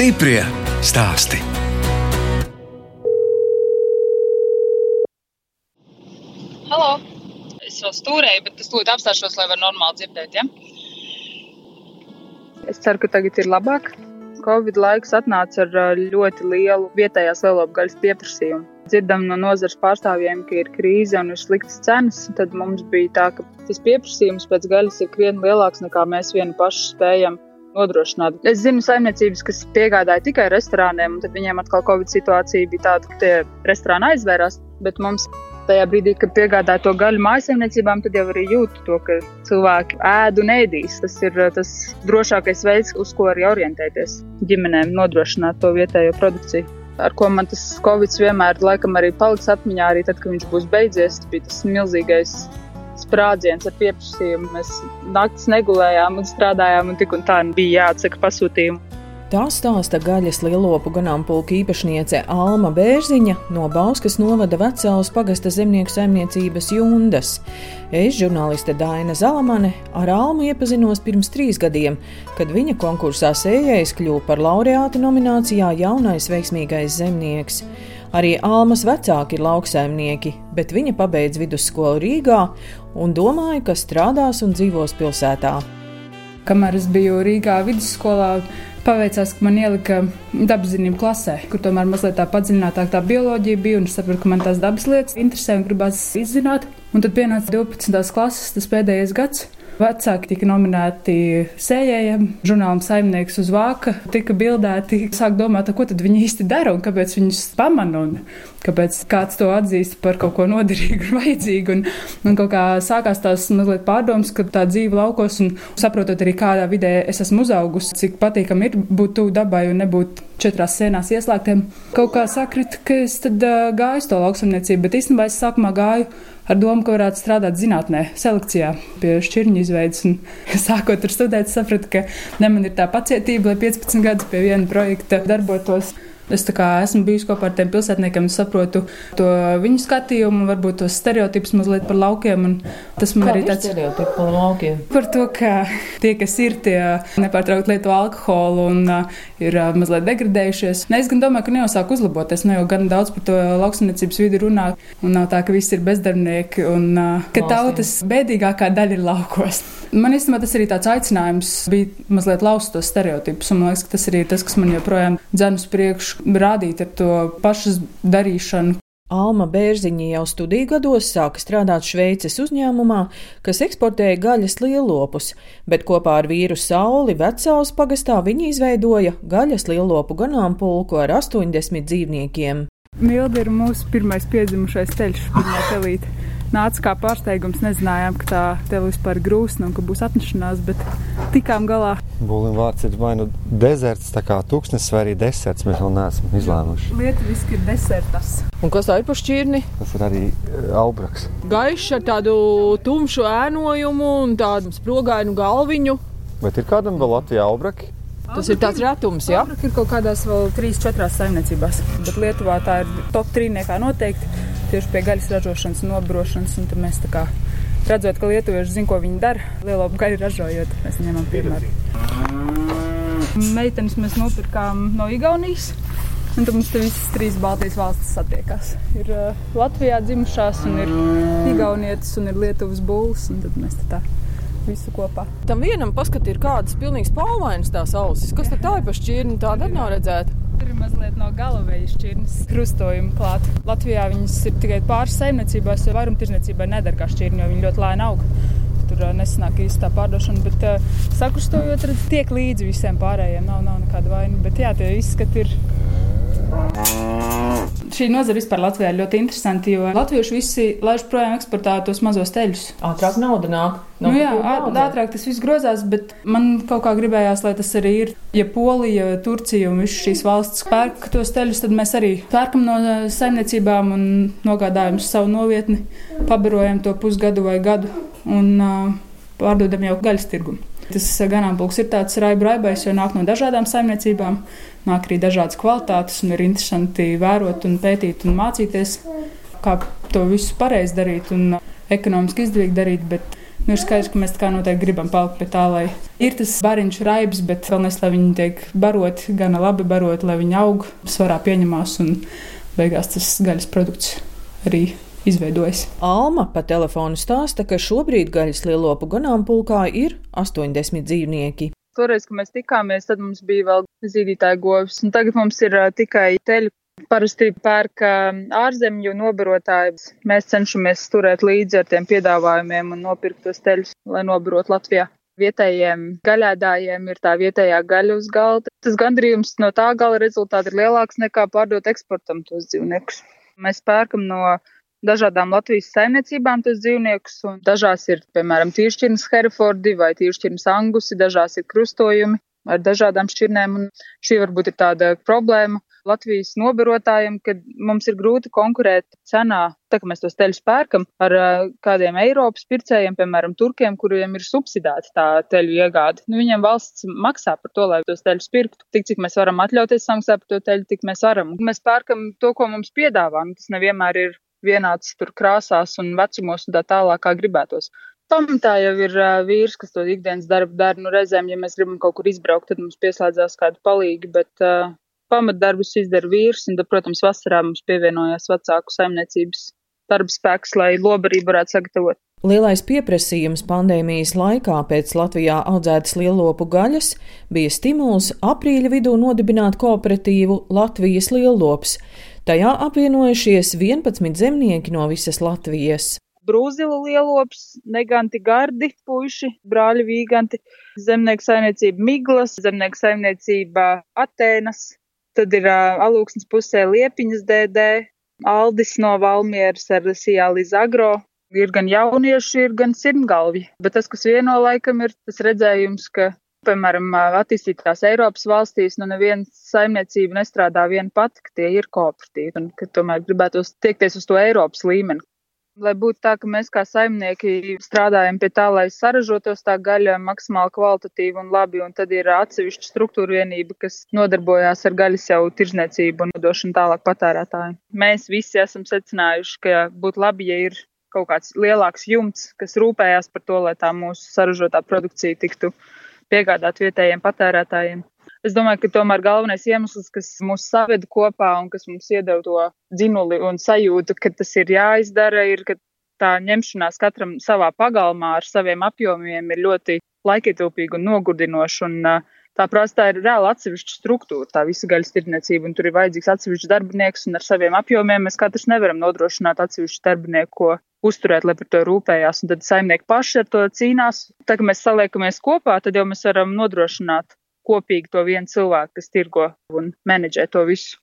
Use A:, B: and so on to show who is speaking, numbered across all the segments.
A: Stiprie stāsti.
B: Halo! Es vēl stūrēju, bet es tūlīt apstāšos, lai varētu normāli dzirdēt. Ja?
C: Es ceru, ka tagad ir labāk. Covid laiks atnāca ar ļoti lielu vietējās lielopgaļas pieprasījumu. Dzirdam no nozares pārstāvjiem, ka ir krīze un ir sliktas cenas. Tad mums bija tā, ka tas pieprasījums pēc gaļas ir krietni lielāks nekā mēs vieni paši spējam nodrošināt. Es zinu saimniecības, kas piegādāja tikai restorāniem, un tad viņiem atkal Covid situācija bija tāda, ka tie restorāni aizvērās. Bet mums tajā brīdī, kad piegādāja to gaļu mājasemniecībām, tad jau arī jūtu to, ka cilvēki ēd un ēdīs. Tas ir tas drošākais veids, uz ko arī orientēties ģimenēm, nodrošināt to vietējo produkciju. Ar ko man tas Covid vienmēr laikam arī paliks atmiņā, arī tad, kad viņš būs beidzies, tas bija tas milzīgais sprādziens ar pieprasījumu. Mēs naktis negulējām un strādājām, un tik un tā bija jāatsaka pasūtījumu.
D: Tā stāsta gaļas lielopu ganāmpulka īpašniece Alma Bērziņa no Bauskas novada Vecālas pagasta zemnieku saimniecības Jundas. Es, žurnāliste Daina Zalamane, ar Almu iepazinos pirms trīs gadiem, kad viņa konkursā sējais kļuva par laureāta nominācijā Jaunais veiksmīgais zemnieks. Arī Almas vecāki ir lauksaimnieki, bet viņa pabeidz vidusskolu Rīgā un domāja, ka strādās un dzīvos pilsētā.
C: Kamēr es biju Rīgā vidusskolā, Paveicās, ka man ielika dabas zinību klasē, kur tomēr mazliet tā padziļinātāk tā bioloģija bija, un es sapratu, ka man tās dabas lietas interesē un gribās izzināt. Un tad pienāca 12. klases, tas pēdējais gads. Vecāki tika nominēti sējējiem, žurnālam saimnieks uz vāka, tika bildēti. Sāk domāt, ko tad viņi īsti dara un kāpēc viņus pamana un kāpēc kāds to atzīst par kaut ko noderīgu un vajadzīgu. Un, un kaut kā sākās tās mazliet pārdomas, ka tā dzīve laukos un saprotot arī kādā vidē es esmu uzaugusi, cik patīkami ir būt tuvu dabai un nebūt četrās sienās ieslēgtiem. Kaut kā sakrita, ka es tad uh, gāju to lauksamniecību, bet īstenībā es sākumā gāju ar domu, ka varētu strādāt zinātnē, selekcijā, pie šķirņu izveidas. Un, sākot ar studēt, sapratu, ka ne man ir tā pacietība, lai 15 gadus pie viena projekta darbotos. Es esmu bijusi kopā ar tiem pilsētniekiem, saprotu to viņu skatījumu, varbūt tos stereotipus mazliet par laukiem. Tas man
D: Kā
C: arī tāds
D: stereotips par laukiem.
C: Par to, ka tie, kas ir, tie nepārtraukti lieto alkoholu un uh, ir uh, mazliet degradējušies. Ne, es gan domāju, ka neuzsāk uzlaboties. Ne jau gan daudz par to lauksaimniecības vidi runā, un nav tā, ka visi ir bezdarbnieki un uh, ka tautas bēdīgākā daļa ir laukos. Man īstenībā tas arī tāds aicinājums bija mazliet laust tos stereotipus, un man liekas, ka tas arī ir tas, kas man joprojām dzēn uz priekšu rādīt ar to pašas darīšanu.
D: Alma Bērziņa jau studiju gados sāka strādāt Šveices uzņēmumā, kas eksportēja gaļas lielopus, bet kopā ar vīru Sauli Vecāls pagastā viņa izveidoja gaļas lielopu ganāmpulku ar 80 dzīvniekiem.
C: Milda ir mūsu pirmais piedzimušais ceļš, pirmā telīte. Nāca kā pārsteigums, nezinājām, ka tā tev vispār grūsna un ka būs atnešanās, bet tikām galā.
E: Būlim vārds ir vai nu dezerts, tā kā tūkstnesis, vai arī deserts. Mēs vēl neesam izlēmuši.
C: Lietuviski ir desertas.
D: Un kas tā ir par šķirni?
E: Tas ir arī eh, aubraks.
D: Gaišs ar tādu tumšu ēnojumu un tādu sprogainu galviņu.
E: Bet ir kādam vēl Latvijā aubraki?
D: Tas ir tāds retums, jā.
C: Ja? Ir kaut kādās vēl 3-4 saimniecībās, bet Lietuvā tā ir top 3 noteikti tieši pie gaļas ražošanas un nobrošanas. Un mēs tā kā redzot, ka lietuvieši zina, ko viņi dara, lielo gaļu ražojot, mēs ņemam piemēru. Meitenes mēs nopirkām no Igaunijas. Un tad mums te visas trīs Baltijas valstis satiekās. Ir uh, Latvijā dzimušās, un ir Igaunietis, un ir Lietuvas būlis. Tad mēs tā visu kopā.
D: Tam vienam paskatīt, kādas pilnīgi spalvainas tās ausis. Kas tad tā ir pa šķirni? Tāda nav redzēta.
C: Tur ir mazliet no galavējas šķirnes krustojuma klāt. Latvijā viņas ir tikai pāris saimniecībās, jo vairumtirdzniecībai nedara kā šķirni, jo viņi ļoti lēni aug. Tur nesanāk īsti tā pārdošana, bet uh, sakrustojot, tiek līdzi visiem pārējiem. Nav, nav nekāda vaina, bet jā, tie izskati ir Šī nozara vispār Latvijā ir ļoti interesanta, jo latvieši visi laiž projām eksportā tos mazos teļus.
D: Ātrāk nauda nāk.
C: Nu, jā, ātrāk tas viss grozās, bet man kaut kā gribējās, lai tas arī ir. Ja Polija, Turcija un visas šīs valsts pērk tos teļus, tad mēs arī pērkam no saimniecībām un nogādājam uz savu novietni, pabarojam to pusgadu vai gadu un uh, pārdodam jau gaļas tirgumu. Tas ganāmpulks ir tāds raibrais, jo nāk no dažādām saimniecībām, nāk arī dažādas kvalitātes, un ir interesanti vērot, un pētīt un mācīties, kā to visu pareizi darīt un ekonomiski izdevīgi darīt. Bet Nu, ir skaidrs, ka mēs tā kā noteikti gribam palikt pie tā, lai ir tas bariņš raibs, bet vēl nes, lai viņi tiek baroti, gana labi baroti, lai viņi aug, svarā pieņemās un beigās tas gaļas produkts arī izveidojas.
D: Alma pa telefonu stāsta, ka šobrīd gaļas lielopu ganāmpulkā ir 80 dzīvnieki.
B: Toreiz, kad mēs tikāmies, tad mums bija vēl zīdītāja govs, un tagad mums ir tikai teļu. Parasti pērk ārzemju nobarotājus. Mēs cenšamies turēt līdzi ar tiem piedāvājumiem un nopirkt tos teļus, lai nobarot Latvijā. Vietējiem gaļādājiem ir tā vietējā gaļa uz galda. Tas gandrījums no tā gala rezultāta ir lielāks nekā pārdot eksportam tos dzīvniekus. Mēs pērkam no dažādām Latvijas saimniecībām tos dzīvniekus, dažās ir, piemēram, tīršķirnes Herefordi vai tīršķirnes Angusi, dažās ir krustojumi ar dažādām šķirnēm, un šī varbūt ir tāda problēma Latvijas nobarotājiem, ka mums ir grūti konkurēt cenā, tā kā mēs tos teļus pērkam, ar kādiem Eiropas pircējiem, piemēram, turkiem, kuriem ir subsidēta tā teļu iegāde. Nu, viņiem valsts maksā par to, lai tos teļus pirktu. Tik, cik mēs varam atļauties samaksāt par to teļu, tik mēs varam. Mēs pērkam to, ko mums piedāvā, un tas nevienmēr ir vienāds tur krāsās un vecumos un tā tālāk, kā gribētos. Pamatā jau ir uh, vīrs, kas to ikdienas darbu dara. Nu, reizēm, ja mēs gribam kaut kur izbraukt, tad mums pieslēdzās kāda palīga, bet uh, pamatdarbus izdara vīrs, un, tad, protams, vasarā mums pievienojās vecāku saimniecības darba spēks, lai lobarību varētu sagatavot.
D: Lielais pieprasījums pandēmijas laikā pēc Latvijā audzētas lielopu gaļas bija stimuls aprīļa vidū nodibināt kooperatīvu Latvijas lielops. Tajā apvienojušies 11 zemnieki no visas Latvijas.
B: Brūzilu lielops, neganti gardi puiši, brāļi vīganti, zemnieku saimniecība Miglas, zemnieku saimniecība Atēnas, tad ir uh, alūksnes pusē Liepiņas DD, Aldis no Valmieras ar Sijālī Zagro. Ir gan jaunieši, ir gan sirmgalvi, bet tas, kas vieno laikam ir tas redzējums, ka Piemēram, attīstītās Eiropas valstīs, nu neviena saimniecība nestrādā viena pati, ka tie ir kooperatīvi un ka tomēr gribētos tiekties uz to Eiropas līmeni. Lai būtu tā, ka mēs kā saimnieki strādājam pie tā, lai saražotos tā gaļa maksimāli kvalitatīvi un labi, un tad ir atsevišķa struktūra vienība, kas nodarbojās ar gaļas jau tirzniecību un nodošanu tālāk patērētājiem. Mēs visi esam secinājuši, ka būtu labi, ja ir kaut kāds lielāks jumts, kas rūpējās par to, lai tā mūsu saražotā produkcija tiktu piegādāt vietējiem patērētājiem. Es domāju, ka tomēr galvenais iemesls, kas mūs saveda kopā un kas mums iedeva to dzinuli un sajūtu, ka tas ir jāizdara, ir, ka tā ņemšanās katram savā pagalmā ar saviem apjomiem ir ļoti laikietilpīga un nogurdinoša. Un, tā prasa, ir reāli atsevišķa struktūra, tā visa gaļas tirdzniecība, un tur ir vajadzīgs atsevišķs darbinieks, un ar saviem apjomiem mēs katrs nevaram nodrošināt atsevišķu darbinieku, ko uzturēt, lai par to rūpējās. Un tad saimnieki paši ar to cīnās. Tā kā mēs saliekamies kopā, tad jau mēs varam nodrošināt kopīgi to vienu cilvēku, kas tirgo un menedžē to visu.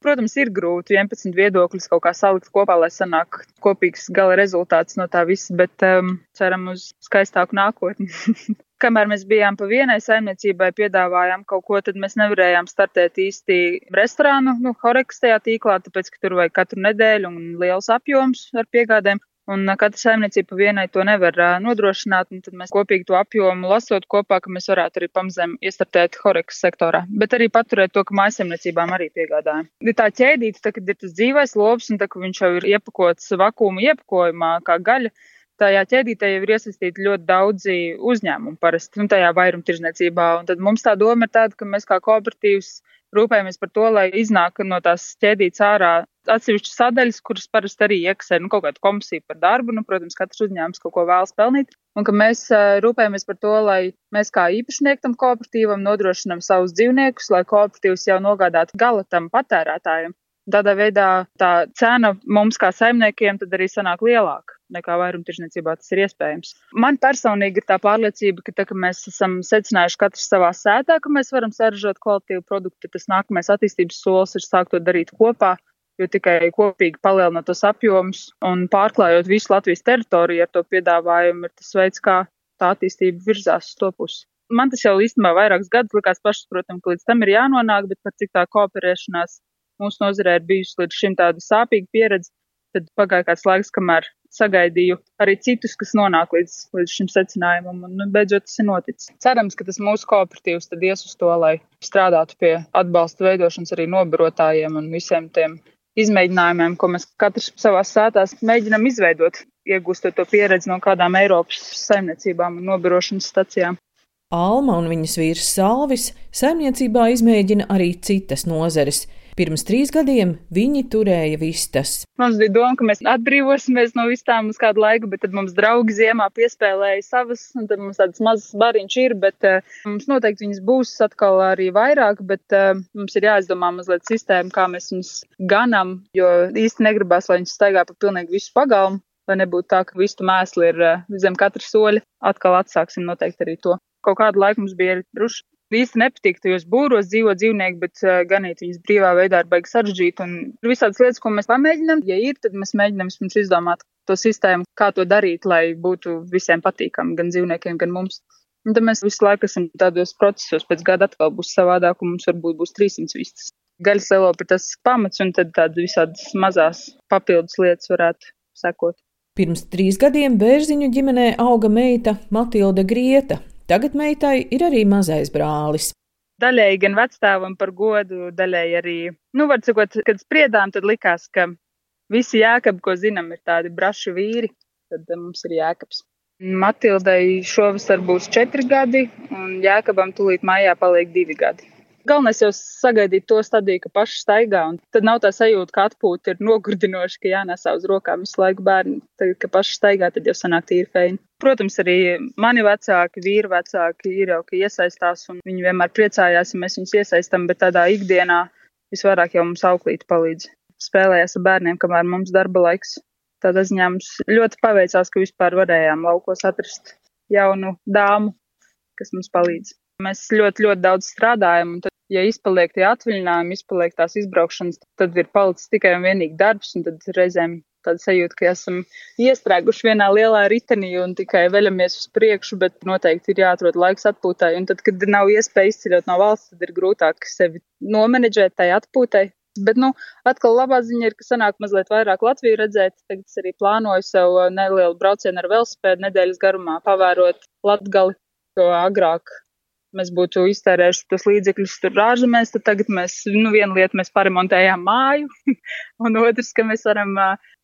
B: Protams, ir grūti 11 viedokļus kaut kā salikt kopā, lai sanāk kopīgs gala rezultāts no tā visa, bet um, ceram uz skaistāku nākotni. Kamēr mēs bijām pa vienai saimniecībai, piedāvājām kaut ko, tad mēs nevarējām startēt īsti restorānu, nu, Horekas tajā tīklā, tāpēc, ka tur vajag katru nedēļu un liels apjoms ar piegādēm. Un katra saimniecība vienai to nevar nodrošināt, un tad mēs kopīgi to apjomu lasot kopā, ka mēs varētu arī pamazēm iestartēt horekas sektorā, bet arī paturēt to, ka mājasemniecībām arī piegādājam. Ir tā ķēdīte, tā, kad ir tas dzīvais lops, un tā, ka viņš jau ir iepakots vakuuma iepakojumā kā gaļa, tajā ķēdītē jau ir iesaistīti ļoti daudzi uzņēmumi parasti, un tajā vairumtirdzniecībā. Un tad mums tā doma ir tāda, ka mēs kā kooperatīvs rūpējamies par to, lai iznāk no tās ķēdītes ārā atsevišķas sadaļas, kuras parasti arī iekasē nu, kaut kādu komisiju par darbu. Nu, protams, katrs uzņēmums kaut ko vēlas pelnīt. Un ka mēs rūpējamies par to, lai mēs kā īpašnieki tam kooperatīvam nodrošinām savus dzīvniekus, lai kooperatīvs jau nogādātu gala tam patērētājiem. Tādā veidā tā cena mums kā saimniekiem tad arī sanāk lielāka nekā vairumtirdzniecībā tas ir iespējams. Man personīgi ir tā pārliecība, ka tā, ka mēs esam secinājuši katrs savā sētā, ka mēs varam saražot kvalitīvu produktu, tas nākamais attīstības solis ir sākt to darīt kopā, jo tikai kopīgi palielinot tos apjomus un pārklājot visu Latvijas teritoriju ar to piedāvājumu ir tas veids, kā tā attīstība virzās uz to pusi. Man tas jau īstenībā vairākus gadus likās pašsaprotami, ka līdz tam ir jānonāk, bet par cik tā kooperēšanās mūsu nozarē ir bijusi līdz šim tāda sāpīga pieredze, tad pagāja kāds laiks, kamēr sagaidīju arī citus, kas nonāk līdz, līdz šim secinājumam, un nu, beidzot tas ir noticis. Cerams, ka tas mūsu kooperatīvs tad ies uz to, lai strādātu pie atbalsta veidošanas arī nobarotājiem un visiem tiem izmēģinājumiem, ko mēs katrs savā sētās mēģinam izveidot, iegūstot to pieredzi no kādām Eiropas saimniecībām un nobirošanas stacijām.
D: Alma un viņas vīrs Salvis saimniecībā izmēģina arī citas nozeres. Pirms trīs gadiem viņi turēja vistas.
B: Mums bija doma, ka mēs atbrīvosimies no vistām uz kādu laiku, bet tad mums draugi ziemā piespēlēja savas, un tad mums tādas mazas bariņš ir, bet uh, mums noteikti viņas būs atkal arī vairāk, bet uh, mums ir jāizdomā mazliet sistēma, kā mēs viņus ganam, jo īsti negribās, lai viņas staigā pa pilnīgi visu pagalmu, lai nebūtu tā, ka vistu mēsli ir uh, zem katra soļa. Atkal atsāksim noteikti arī to. Kaut kādu laiku mums bija arī ruši īsti nepatīk tajos būros dzīvo dzīvnieki, bet uh, ganīt viņas brīvā veidā ir baigi sarežģīti. Un ir visādas lietas, ko mēs pamēģinām. Ja ir, tad mēs mēģinām vispirms izdomāt to sistēmu, kā to darīt, lai būtu visiem patīkami, gan dzīvniekiem, gan mums. Un tad mēs visu laiku esam tādos procesos, pēc gada atkal būs savādāk, un mums varbūt būs 300 vistas. Gaļas elopa ir tas pamats, un tad tādas visādas mazās papildus lietas varētu sekot.
D: Pirms trīs gadiem bērziņu ģimenē auga meita Matilda Grieta, Tagad meitai ir arī mazais brālis.
B: Daļēji gan vecstāvam par godu, daļēji arī, nu, var sakot, kad spriedām, tad likās, ka visi jēkabi, ko zinām, ir tādi braši vīri, tad eh, mums ir jēkabs. Matildai šovasar būs četri gadi, un jēkabam tūlīt mājā paliek divi gadi. Galvenais jau sagaidīt to stadiju, ka paši staigā, un tad nav tā sajūta, ka atpūta ir nogurdinoša, ka jānesā uz rokām visu laiku bērni. Tagad, ka paši staigā, tad jau sanāk tīri feini. Protams, arī mani vecāki, vīri vecāki ir jau, ka iesaistās, un viņi vienmēr priecājās, ja mēs viņus iesaistam, bet tādā ikdienā visvairāk jau mums auklīti palīdz. Spēlējās ar bērniem, kamēr mums darba laiks. Tādā ziņā mums ļoti paveicās, ka vispār varējām laukos atrast jaunu dāmu, kas mums palīdz. Mēs ļoti, ļoti daudz strādājam, un tad, ja izpaliek tie atvaļinājumi, izpaliek tās izbraukšanas, tad ir palicis tikai un vienīgi darbs, un tad reizēm tāda sajūta, ka esam iestrēguši vienā lielā ritenī un tikai veļamies uz priekšu, bet noteikti ir jāatrod laiks atpūtai. Un tad, kad nav iespēja izceļot no valsts, tad ir grūtāk sevi nomenedžēt tai atpūtai. Bet, nu, atkal labā ziņa ir, ka sanāk mazliet vairāk Latviju redzēt. Tagad es arī plānoju sev nelielu braucienu ar velospēdu nedēļas garumā, pavērot Latgali, jo agrāk mēs būtu iztērējuši tos līdzekļus tur ārzemēs, tad tagad mēs, nu, viena lieta mēs paremontējām māju, un otrs, ka mēs varam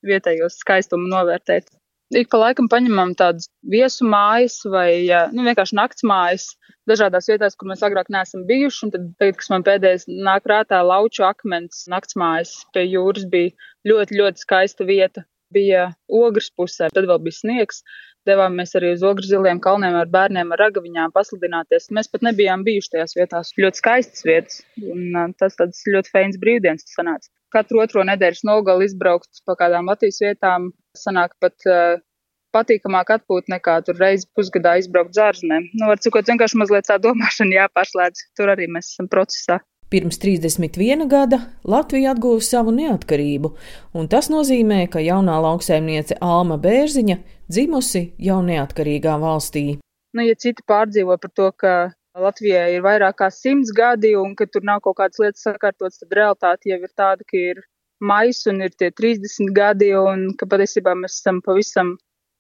B: vietējos skaistumu novērtēt. Ik pa laikam paņemam tādas viesu mājas vai, nu, vienkārši nakts mājas dažādās vietās, kur mēs agrāk neesam bijuši, un tad, tagad, kas man pēdējais nāk rātā, lauču akmens nakts mājas pie jūras bija ļoti, ļoti skaista vieta. Bija ogres pusē, tad vēl bija sniegs, devāmies arī uz ogrziliem kalniem ar bērniem ar ragaviņām pasludināties. Mēs pat nebijām bijuši tajās vietās. Ļoti skaistas vietas, un tas tāds ļoti feins brīvdienas sanāca. Katru otro nedēļas nogali izbraukt pa kādām Latvijas vietām, sanāk pat uh, patīkamāk atpūt nekā tur reizi pusgadā izbraukt zārzemēm. Nu, var cikot, vienkārši mazliet tā domāšana jāpārslēdz. Tur arī mēs esam procesā.
D: Pirms 31 gada Latvija atguva savu neatkarību, un tas nozīmē, ka jaunā lauksaimniece Alma Bērziņa dzimusi jau neatkarīgā valstī.
B: Nu, ja citi pārdzīvo par to, ka Latvijai ir vairāk kā simts gadi un ka tur nav kaut kādas lietas sakārtotas, tad realitāte jau ir tāda, ka ir mais un ir tie 30 gadi un ka patiesībā mēs esam pavisam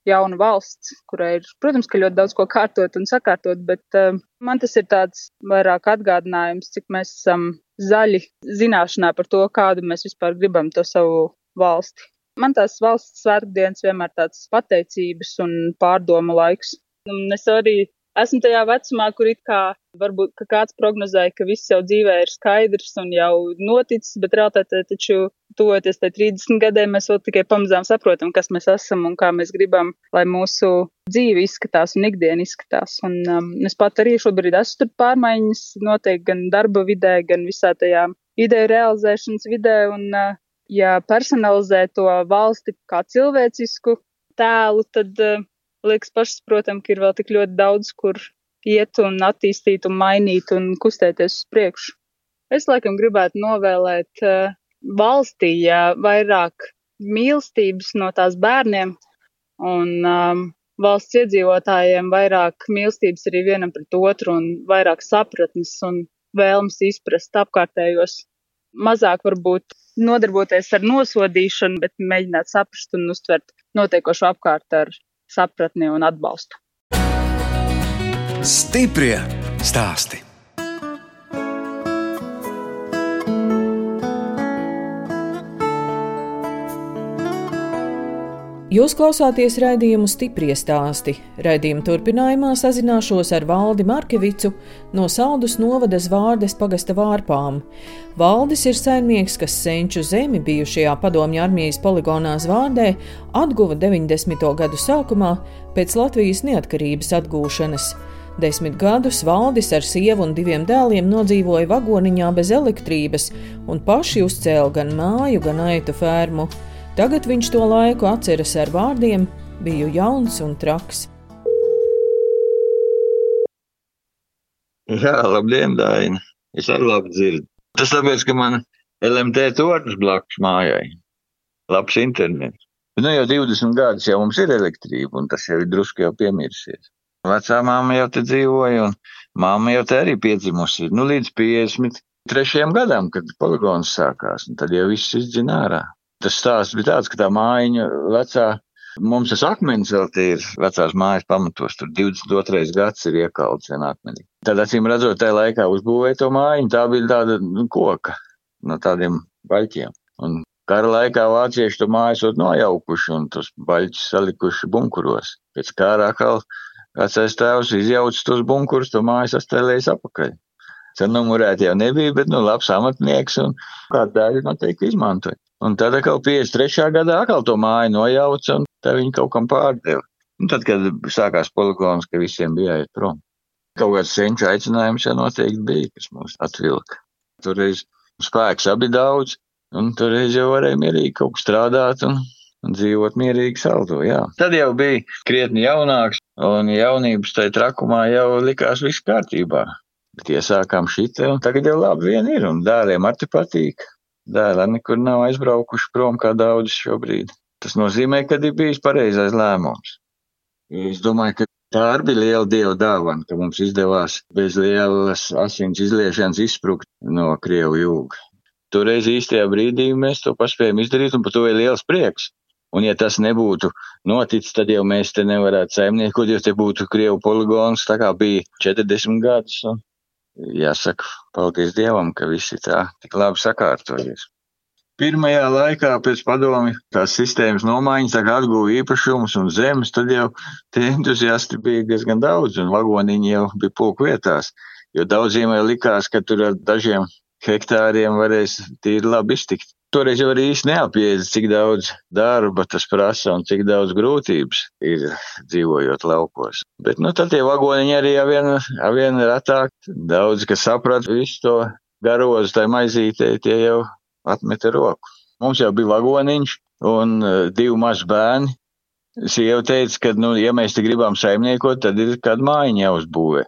B: jauna valsts, kurai ir, protams, ka ļoti daudz ko kārtot un sakārtot, bet uh, man tas ir tāds vairāk atgādinājums, cik mēs esam zaļi zināšanā par to, kādu mēs vispār gribam to savu valsti. Man tās valsts svētdienas vienmēr tāds pateicības un pārdomu laiks. Un es arī esmu tajā vecumā, kur it kā varbūt ka kāds prognozēja, ka viss jau dzīvē ir skaidrs un jau noticis, bet realitātē taču tuvoties tai 30 gadiem, mēs vēl tikai pamazām saprotam, kas mēs esam un kā mēs gribam, lai mūsu dzīve izskatās un ikdiena izskatās. Un um, es pat arī šobrīd esmu tur pārmaiņas noteikti gan darba vidē, gan visā tajā ideja realizēšanas vidē. Un, uh, ja personalizē to valsti kā cilvēcisku tēlu, tad uh, liekas pašsaprotam, ka ir vēl tik ļoti daudz, kur iet un attīstīt un mainīt un kustēties uz priekšu. Es laikam gribētu novēlēt uh, valstī ja vairāk mīlestības no tās bērniem un um, valsts iedzīvotājiem vairāk mīlestības arī vienam pret otru un vairāk sapratnes un vēlmes izprast apkārtējos. Mazāk varbūt nodarboties ar nosodīšanu, bet mēģināt saprast un uztvert notiekošo apkārt ar sapratni un atbalstu. Stiprie stāsti!
D: Jūs klausāties raidījumu stipri stāsti. Raidījuma turpinājumā sazināšos ar Valdi Markevicu no Saldus novada Zvārdes pagasta vārpām. Valdis ir saimnieks, kas senču zemi bijušajā padomju armijas poligonā Zvārdē atguva 90. gadu sākumā pēc Latvijas neatkarības atgūšanas. Desmit gadus valdis ar sievu un diviem dēliem nodzīvoja vagoniņā bez elektrības un paši uzcēla gan māju, gan aitu fermu. Tagad viņš to laiku atceras ar vārdiem: biju jauns un traks.
A: Jā, labdien, Daina. Es arī labi dzirdu. Tas tāpēc, ka man LMT tornis blakus mājai. Labs internets. Nu, jau 20 gadus jau mums ir elektrība, un tas jau ir drusku jau piemirsies. Vecā māma jau te dzīvoja, un māma jau te arī piedzimusi. Nu, līdz 53. gadam, kad poligons sākās, un tad jau viss izdzina ārā. Tas stāsts bija tāds, ka tā mājiņa vecā, mums tas akmens vēl ir vecās mājas pamatos, tur 22. gads ir iekalts vienā akmenī. Tad, acīm redzot, tajā laikā uzbūvēja to mājiņu, tā bija tāda nu, koka no tādiem baļķiem. Un kara laikā vācieši to mājas ir nojaukuši un tos baļķus salikuši bunkuros. Pēc kārā atkal vecais tēvs izjauca tos bunkurus, to mājas astēlējas apakaļ. Cenumurēt jau nebija, bet, nu, labs amatnieks un kādu daļu noteikti izmantoja. Un tad atkal 53. gadā atkal to māju nojauca un tā viņi kaut kam pārdeva. Un tad, kad sākās poligons, ka visiem bija jāiet prom. Kaut kāds senču aicinājums jau noteikti bija, kas mūs atvilka. Toreiz spēks abi daudz, un toreiz jau varēja mierīgi kaut kur strādāt un, un dzīvot mierīgi saldo, jā. Tad jau bija krietni jaunāks, un jaunības tajā trakumā jau likās viss kārtībā. Bet iesākām šitā, un tagad jau labi vien ir, un dēliem arī patīk dēli nekur nav aizbraukuši prom kā daudz šobrīd. Tas nozīmē, ka ir bijis pareizais lēmums. Es domāju, ka tā arī bija liela dieva dāvana, ka mums izdevās bez lielas asins izliešanas izsprukt no Krievu jūga. Toreiz īstajā brīdī mēs to paspējām izdarīt, un par to ir liels prieks. Un ja tas nebūtu noticis, tad jau mēs te nevarētu saimniekot, jo te būtu Krievu poligons, tā kā bija 40 gadus. Un jāsaka, paldies Dievam, ka viss ir tā tik labi sakārtojies. Pirmajā laikā pēc padomi tās sistēmas nomaiņas, tā kā atguva īpašumus un zemes, tad jau tie entuziasti bija diezgan daudz un vagoniņi jau bija pulku vietās, jo daudziem jau likās, ka tur ar dažiem hektāriem varēs tīri labi iztikt. Toreiz jau arī īsti neapiedz, cik daudz darba tas prasa un cik daudz grūtības ir dzīvojot laukos. Bet, nu, tad tie vagoniņi arī vien, vien retāk. Daudz, kas saprat visu to garozu, tai maizītē, tie jau atmeta roku. Mums jau bija vagoniņš un uh, divi mazi bērni. Sieva teica, ka, nu, ja mēs te gribam saimniekot, tad ir kāda mājiņa jāuzbūvē.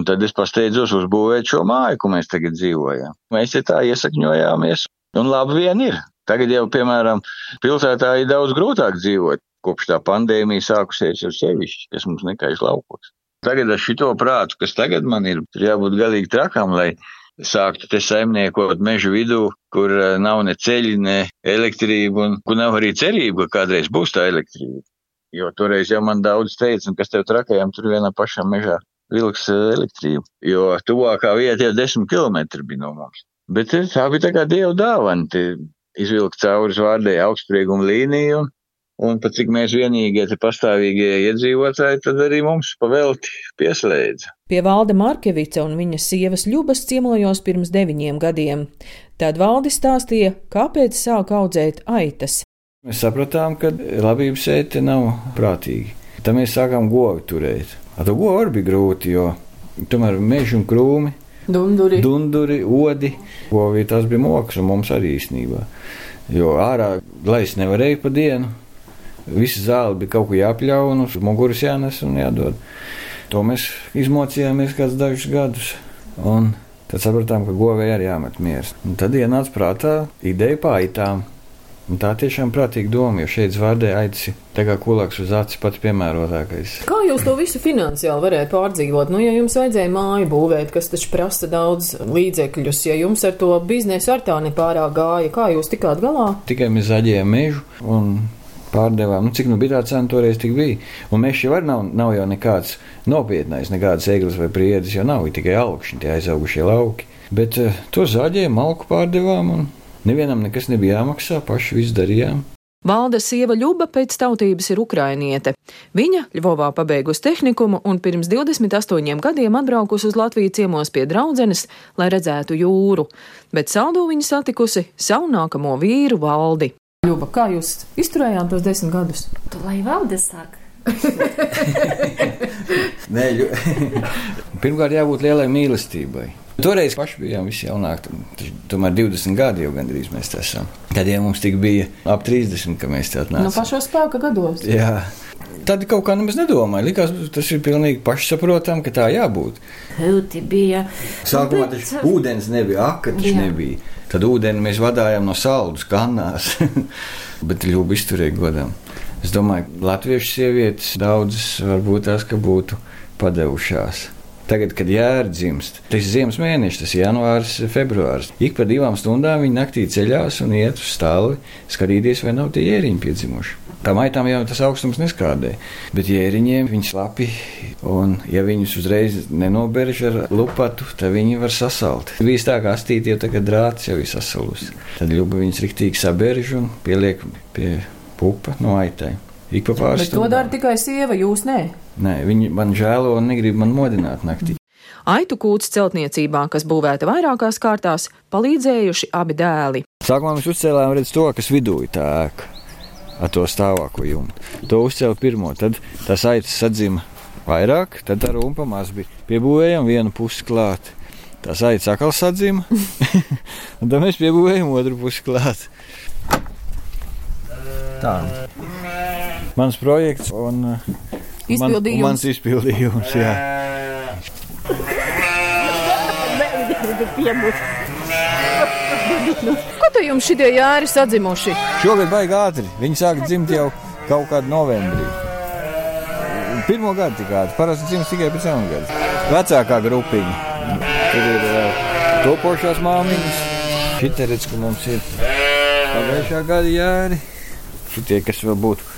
A: Un tad es pasteidzos uzbūvēt šo māju, ko mēs tagad dzīvojam. Mēs te tā iesakņojāmies Un labi vien ir. Tagad jau, piemēram, pilsētā ir daudz grūtāk dzīvot, kopš tā pandēmija sākusies jau sevišķi, kas mums nekaiš laukos. Tagad ar šito prātu, kas tagad man ir, ir jābūt galīgi trakam, lai sāktu te saimniekot mežu vidū, kur eh, nav ne ceļi, ne elektrība, un kur nav arī cerība, ka kādreiz būs tā elektrība. Jo toreiz jau man daudz teica, un kas tev trakajam tur vienā pašā mežā vilks eh, elektrību, jo tuvākā vieta jau desmit kilometri bija no mums. Bet tā bija tā kā dieva dāvana, izvilkt cauri zvārdē augstsprieguma līniju, un pat cik mēs vienīgie te pastāvīgie iedzīvotāji, tad arī mums pavelti pieslēdza.
D: Pie Valda Markevica un viņa sievas Ļubas ciemojos pirms deviņiem gadiem. Tad Valdi stāstīja, kāpēc sāk audzēt aitas.
F: Mēs sapratām, ka labības ēte nav prātīgi. Tad mēs sākām govi turēt. Ar to govu arī bija grūti, jo tomēr meži un krūmi
D: Dunduri.
F: Dunduri, odi. Govī tas bija moks, un mums arī īstenībā. Jo ārā laist nevarēja pa dienu. Visa zāle bija kaut ko jāpļauj, uz muguras jānes un jādod. To mēs izmocījāmies kādus dažus gadus. Un tad sapratām, ka govē arī jāmet miers. Un tad ienāca prātā ideja pāritām. Un tā tiešām prātīga doma, jo šeit zvārdē aici tā kā kulaks uz acis pats piemērotākais.
D: Kā jūs to visu finansiāli varētu pārdzīvot? Nu, ja jums vajadzēja māju būvēt, kas taču prasa daudz līdzekļus, ja jums ar to biznesu ar tā nepārāk gāja, kā jūs tikāt galā?
F: Tikai mēs zaļējām mežu un pārdevām. Nu, cik nu bija tā cena toreiz tik bija? Un mežs jau nav, nav jau nekāds nopietnais, nekādas eglis vai priedes, jo nav tikai augšņi, tie aizaugušie lauki. Bet uh, to zaļēju, malku pārdevām un Nevienam nekas nebija jāmaksā, paši visu darījām.
D: Valda sieva Ļuba pēc tautības ir ukrainiete. Viņa Ļuvovā pabeigusi tehnikumu un pirms 28 gadiem atbraukusi uz Latviju ciemos pie draudzenes, lai redzētu jūru, bet saldū viņa satikusi savu nākamo vīru Valdi. Ļuba, kā jūs izturējāt tos desmit gadus?
G: Tu lai valde sāk.
A: Nē, ļu... pirmkārt, jābūt lielai mīlestībai. Toreiz paši bijām visi jaunāki. Tomēr 20 gadi jau gandrīz mēs esam. Tad jau mums tik bija ap 30, ka mēs tādā
D: nācām. No pašos spēka gados.
A: Jā. Tad kaut kā nemaz nedomāju. Likās, tas ir pilnīgi pašsaprotami, ka tā jābūt.
G: Hilti bija.
A: Sākumā tas ūdens nebija, akatas nebija. Tad ūdeni mēs vadījām no saldus kannās, bet ļoti izturīgi godam. Es domāju, ka latviešu sievietes daudzas varbūt tās, ka būtu padevušās. Tagad, kad jēra dzimst, tas ir ziemas mēnesis, tas ir janvārs, februāris. Ik pa divām stundām viņi naktī ceļās un iet uz stāli, skatīties, vai nav tie ēriņi piedzimuši. Tā maitām jau tas augstums neskādē, bet jēriņiem viņi slapi, un ja viņus uzreiz nenoberž ar lupatu, tad viņi var sasalt. Bija tā, ka astīt jau tagad drāts jau ir sasalusi. Tad ļuba viņus riktīgi saberž un pieliek pie pupa no aitai. Ik pa pāris.
D: Bet to dara tikai sieva, jūs nē.
A: Nē, viņi man žēlo un negrib man modināt naktī.
D: Aitu kūts celtniecībā, kas būvēta vairākās kārtās, palīdzējuši abi dēli.
A: Sākumā mēs uzcēlām redz to, kas vidū ir tā ēka ar to stāvāko jumtu. To uzcēla pirmo, tad tas aitas sadzima vairāk, tad ar umpa maz bija. Piebūvējām vienu pusi klāt. Tas aitas atkal sadzima, un tad mēs piebūvējām otru pusi klāt. Tā. Mans projekts un,
D: man, un
A: mans izpildījums. Jā.
D: Ko tu jums šitie jāri sadzimuši?
A: Šogad baigi ātri. Viņi sāk dzimt jau kaut kādā novembrī. Pirmo gadu tik ātri. Parasti dzimst tikai pēc jaunā gada. Vecākā grupiņa. Tur ir uh, topošās māmiņas. Šitie redz, ka mums ir pagājušā gada jāri. Šitie, kas vēl būtu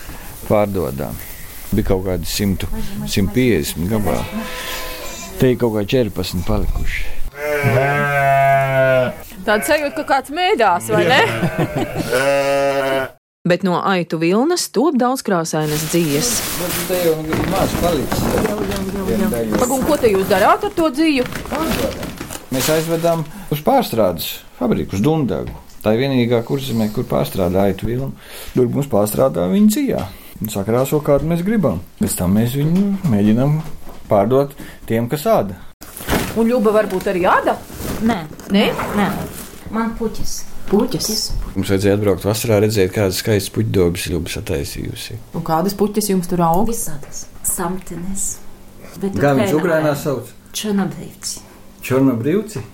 A: pārdodami. Bija kaut kādi 100, 150 gabali. Te ir kaut kā 14 palikuši.
D: Tāda sajūta, ka kāds mēdās, vai ne? Bet no aitu vilnas top daudz krāsainas dzīves. Pagum, ko te jūs darāt ar to dzīvu?
A: Mēs aizvedam uz pārstrādes fabriku, uz Dundagu. Tā ir vienīgā kurzemē, kur pārstrādā aitu vilnu. Tur mums pārstrādā viņa dzīvā sakrāso, kādu mēs gribam. Pēc tam mēs viņu mēģinām pārdot tiem, kas āda.
D: Un ļuba varbūt arī āda?
G: Nē,
D: Nē?
G: Nē. man puķis.
D: Puķis.
A: Mums vajadzēja atbraukt vasarā, redzēt, kādas skaistas puķdobas ļubas attaisījusi.
D: Un kādas puķis jums tur aug?
G: Visādas samtenes.
A: Kā viņš Ukrainā sauc?
G: Černobrīvci.
A: Černobrīvci?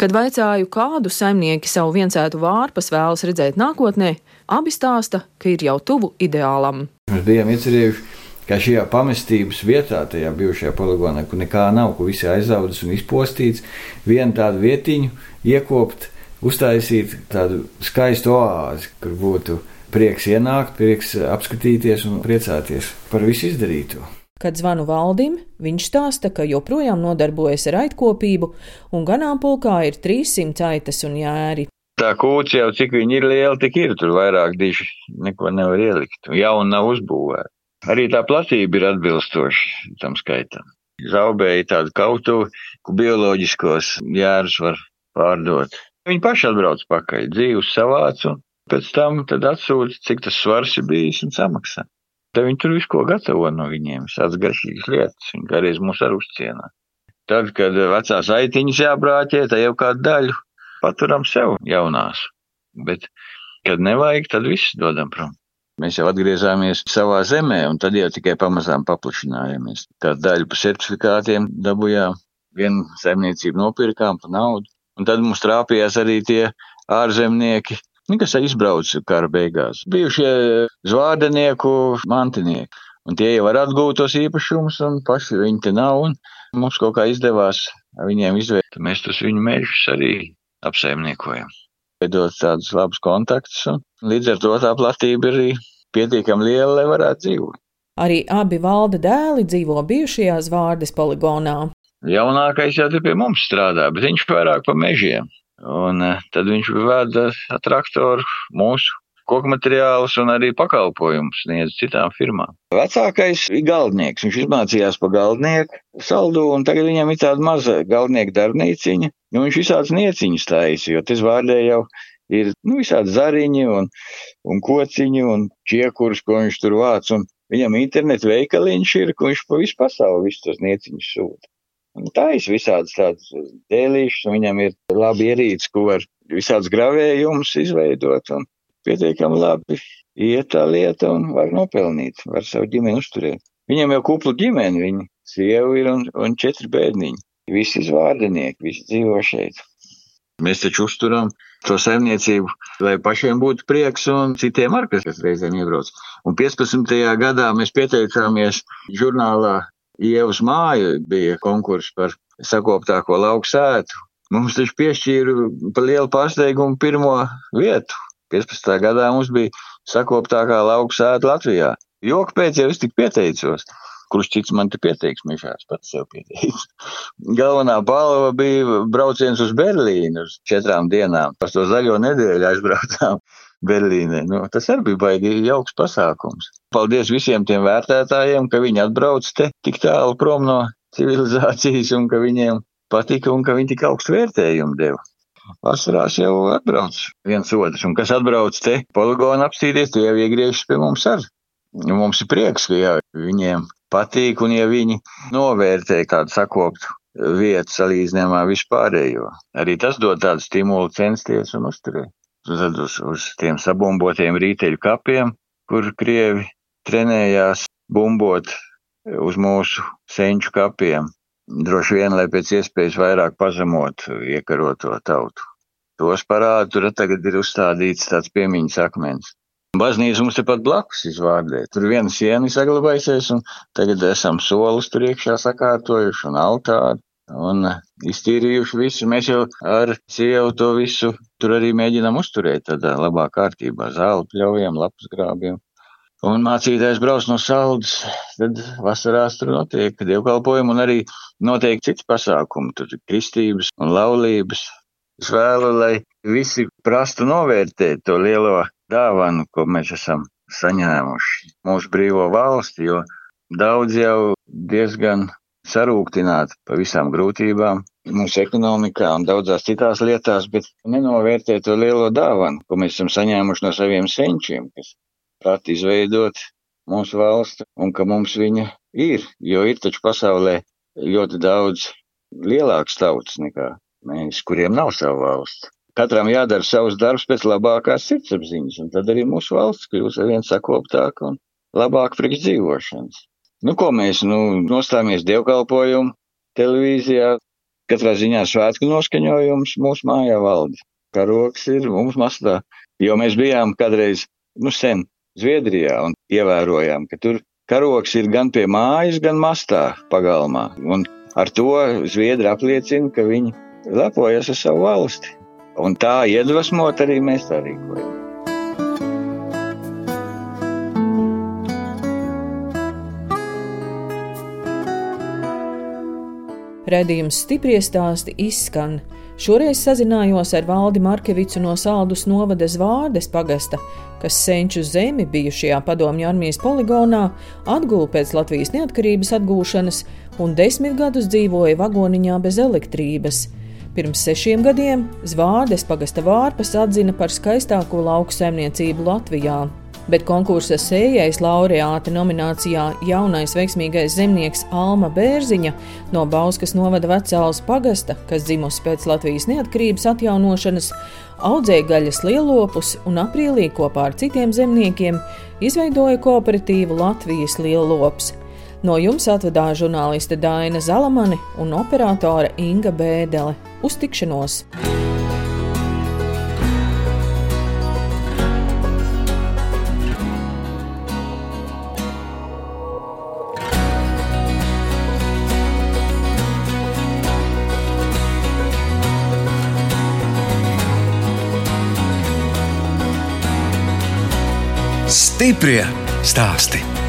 D: Kad vaicāju, kādu saimnieki savu viensētu vārpas vēlas redzēt nākotnē, abi stāsta, ka ir jau tuvu ideālam.
A: Mēs bijām iecerējuši, ka šajā pamestības vietā, tajā bijušajā poligonā, kur nekā nav, kur viss ir aizaudzis un izpostīts, vienu tādu vietiņu iekopt, uztaisīt tādu skaistu oāzi, kur būtu prieks ienākt, prieks apskatīties un priecāties par visu izdarīto.
D: Kad zvanu valdim, viņš stāsta, ka joprojām nodarbojas ar aitkopību, un ganāmpulkā ir 300 aitas un jēri.
H: Tā kūts jau cik viņi ir liela, tik ir tur vairāk diši, neko nevar ielikt. Jauna nav uzbūvēta. Arī tā platība ir atbilstoša tam skaitam. Zaubēja tādu kautuvi, ku bioloģiskos jērus var pārdot. Viņi paši atbrauc pakaļ, dzīvus savāc un pēc tam atsūta, cik tas svars ir bijis un samaksā. Tad viņi tur visu ko gatavo no viņiem, tādas garšīgas lietas, viņi kādreiz mūs arī uzcienā. Tad, kad vecās aitiņas jābrāķē, tad jau kādu daļu paturam sev jaunās. Bet, kad nevajag, tad viss dodam prom. Mēs jau atgriezāmies savā zemē, un tad jau tikai pamazām paplašinājāmies. Kādu daļu pa certifikātiem dabūjām, vienu saimniecību nopirkām pa naudu, un tad mums trāpījās arī tie ārzemnieki, kas izbrauca kara beigās. Bijušie zvārdenieku mantinieki. Un tie jau var atgūt tos īpašumus, un paši viņi te nav. Mums kaut kā izdevās viņiem izvēlēt. Mēs tos viņu mežus arī apsaimniekojam. Veidot tādus labus kontaktus, un līdz ar to tā platība ir arī pietiekami liela, lai varētu dzīvot.
D: Arī abi valda dēli dzīvo bijušajās vārdes poligonā.
H: Jaunākais jau pie mums strādā, bet viņš vairāk pa mežiem. Un tad viņš veda traktoru mūsu
A: koku materiālus un arī pakalpojumus sniedz citām firmām. Vecākais ir galdnieks. Viņš izmācījās pa galdnieku saldu, un tagad viņam ir tāda maza galdnieka darbnīciņa. Nu, viņš visādas nieciņas taisa, jo tas vārdē jau ir nu, visādi zariņi un, un kociņi un čiekurus, ko viņš tur vāc. Un viņam internetu veikaliņš ir, ko viņš pa visu pasauli visus tos nieciņus sūta. Tā ir visādas tādas dēlīšas, viņam ir labi ierīces, ko var visādas gravējumus izveidot, un pietiekami labi iet tā lieta, un var nopelnīt, var savu ģimeni uzturēt. Viņam jau kuplu ģimeni, viņa sieva ir un, un četri bērniņi. Visi izvārdinieki, visi dzīvo šeit. Mēs taču uzturam to saimniecību, lai pašiem būtu prieks un citiem ar, kas reizēm iebrauc. Un 15. gadā mēs pieteicāmies žurnālā Ievas māja bija konkurss par sakoptāko lauku sētu. Mums taču piešķīra par lielu pārsteigumu pirmo vietu. 15. gadā mums bija sakoptākā lauku sēta Latvijā. Joku pēc jau es tik pieteicos. Kurš cits man te pieteiks, Mišārs pats sev pieteiks. Galvenā balva bija brauciens uz Berlīnu uz četrām dienām. Par to zaļo nedēļu aizbraucām. Berlīnē. Nu, tas arī bija baigi jauks pasākums. Paldies visiem tiem vērtētājiem, ka viņi atbrauc te tik tālu prom no civilizācijas un ka viņiem patika un ka viņi tik augstu vērtējumu deva. Vasarās jau atbrauc viens otrs, un kas atbrauc te poligonu apstīties, tie jau iegriežas pie mums ar. Nu, mums ir prieks, ka jā, viņiem patīk, un ja viņi novērtē kādu sakoptu vietu salīdzinājumā vispārējo, arī tas dod tādu stimulu censties un uzturēt tad uz, uz tiem sabumbotiem rīteļu kapiem, kur krievi trenējās bumbot uz mūsu senču kapiem. Droši vien, lai pēc iespējas vairāk pazemot iekaroto tautu. Tos parādu tur tagad ir uzstādīts tāds piemiņas akmens. Baznīca mums tepat blakus izvārdē. Tur viena siena saglabājusies, un tagad esam solus tur iekšā sakārtojuši un altāri un iztīrījuši visu. Mēs jau ar sievu to visu tur arī mēģinām uzturēt tādā labā kārtībā, zāli pļaujam, lapas grābiem. Un mācītājs brauc no saldas, tad vasarās tur notiek dievkalpojumi un arī notiek cits pasākumi, tur kristības un laulības. Es vēlu, lai visi prastu novērtēt to lielo dāvanu, ko mēs esam saņēmuši mūsu brīvo valsti, jo daudz jau diezgan sarūktināti pa visām grūtībām mūsu ekonomikā un daudzās citās lietās, bet nenovērtē to lielo dāvanu, ko mēs esam saņēmuši no saviem senčiem, kas prāt izveidot mūsu valsti un ka mums viņa ir, jo ir taču pasaulē ļoti daudz lielāks tautas nekā mēs, kuriem nav savu valsts. Katram jādara savs darbs pēc labākās sirdsapziņas, un tad arī mūsu valsts kļūs ar vien sakoptāka un labāk priekš dzīvošanas. Nu, ko mēs, nu, nostājamies dievkalpojumu televīzijā, katrā ziņā svētku noskaņojums mūsu mājā valda. Karoks ir mums mastā, jo mēs bijām kādreiz, nu, sen Zviedrijā un ievērojām, ka tur karoks ir gan pie mājas, gan mastā pagalmā. Un ar to Zviedri apliecina, ka viņi lepojas ar savu valsti. Un tā iedvesmot arī mēs tā rīkojam.
D: Redījums stipri stāsti izskan. Šoreiz sazinājos ar Valdi Markevicu no Saldus novada Zvārdes pagasta, kas senču zemi bijušajā padomju armijas poligonā atguva pēc Latvijas neatkarības atgūšanas un desmit gadus dzīvoja vagoniņā bez elektrības. Pirms sešiem gadiem Zvārdes pagasta vārpas atzina par skaistāko lauku saimniecību Latvijā bet konkursa sējais laureāta nominācijā jaunais veiksmīgais zemnieks Alma Bērziņa no Bauskas novada vecālas pagasta, kas dzimusi pēc Latvijas neatkarības atjaunošanas, audzēja gaļas lielopus un aprīlī kopā ar citiem zemniekiem izveidoja kooperatīvu Latvijas lielops. No jums atvedāja žurnāliste Daina Zalamane un operātore Inga Bēdele. Uz tikšanos!
I: Stiprie stāsti.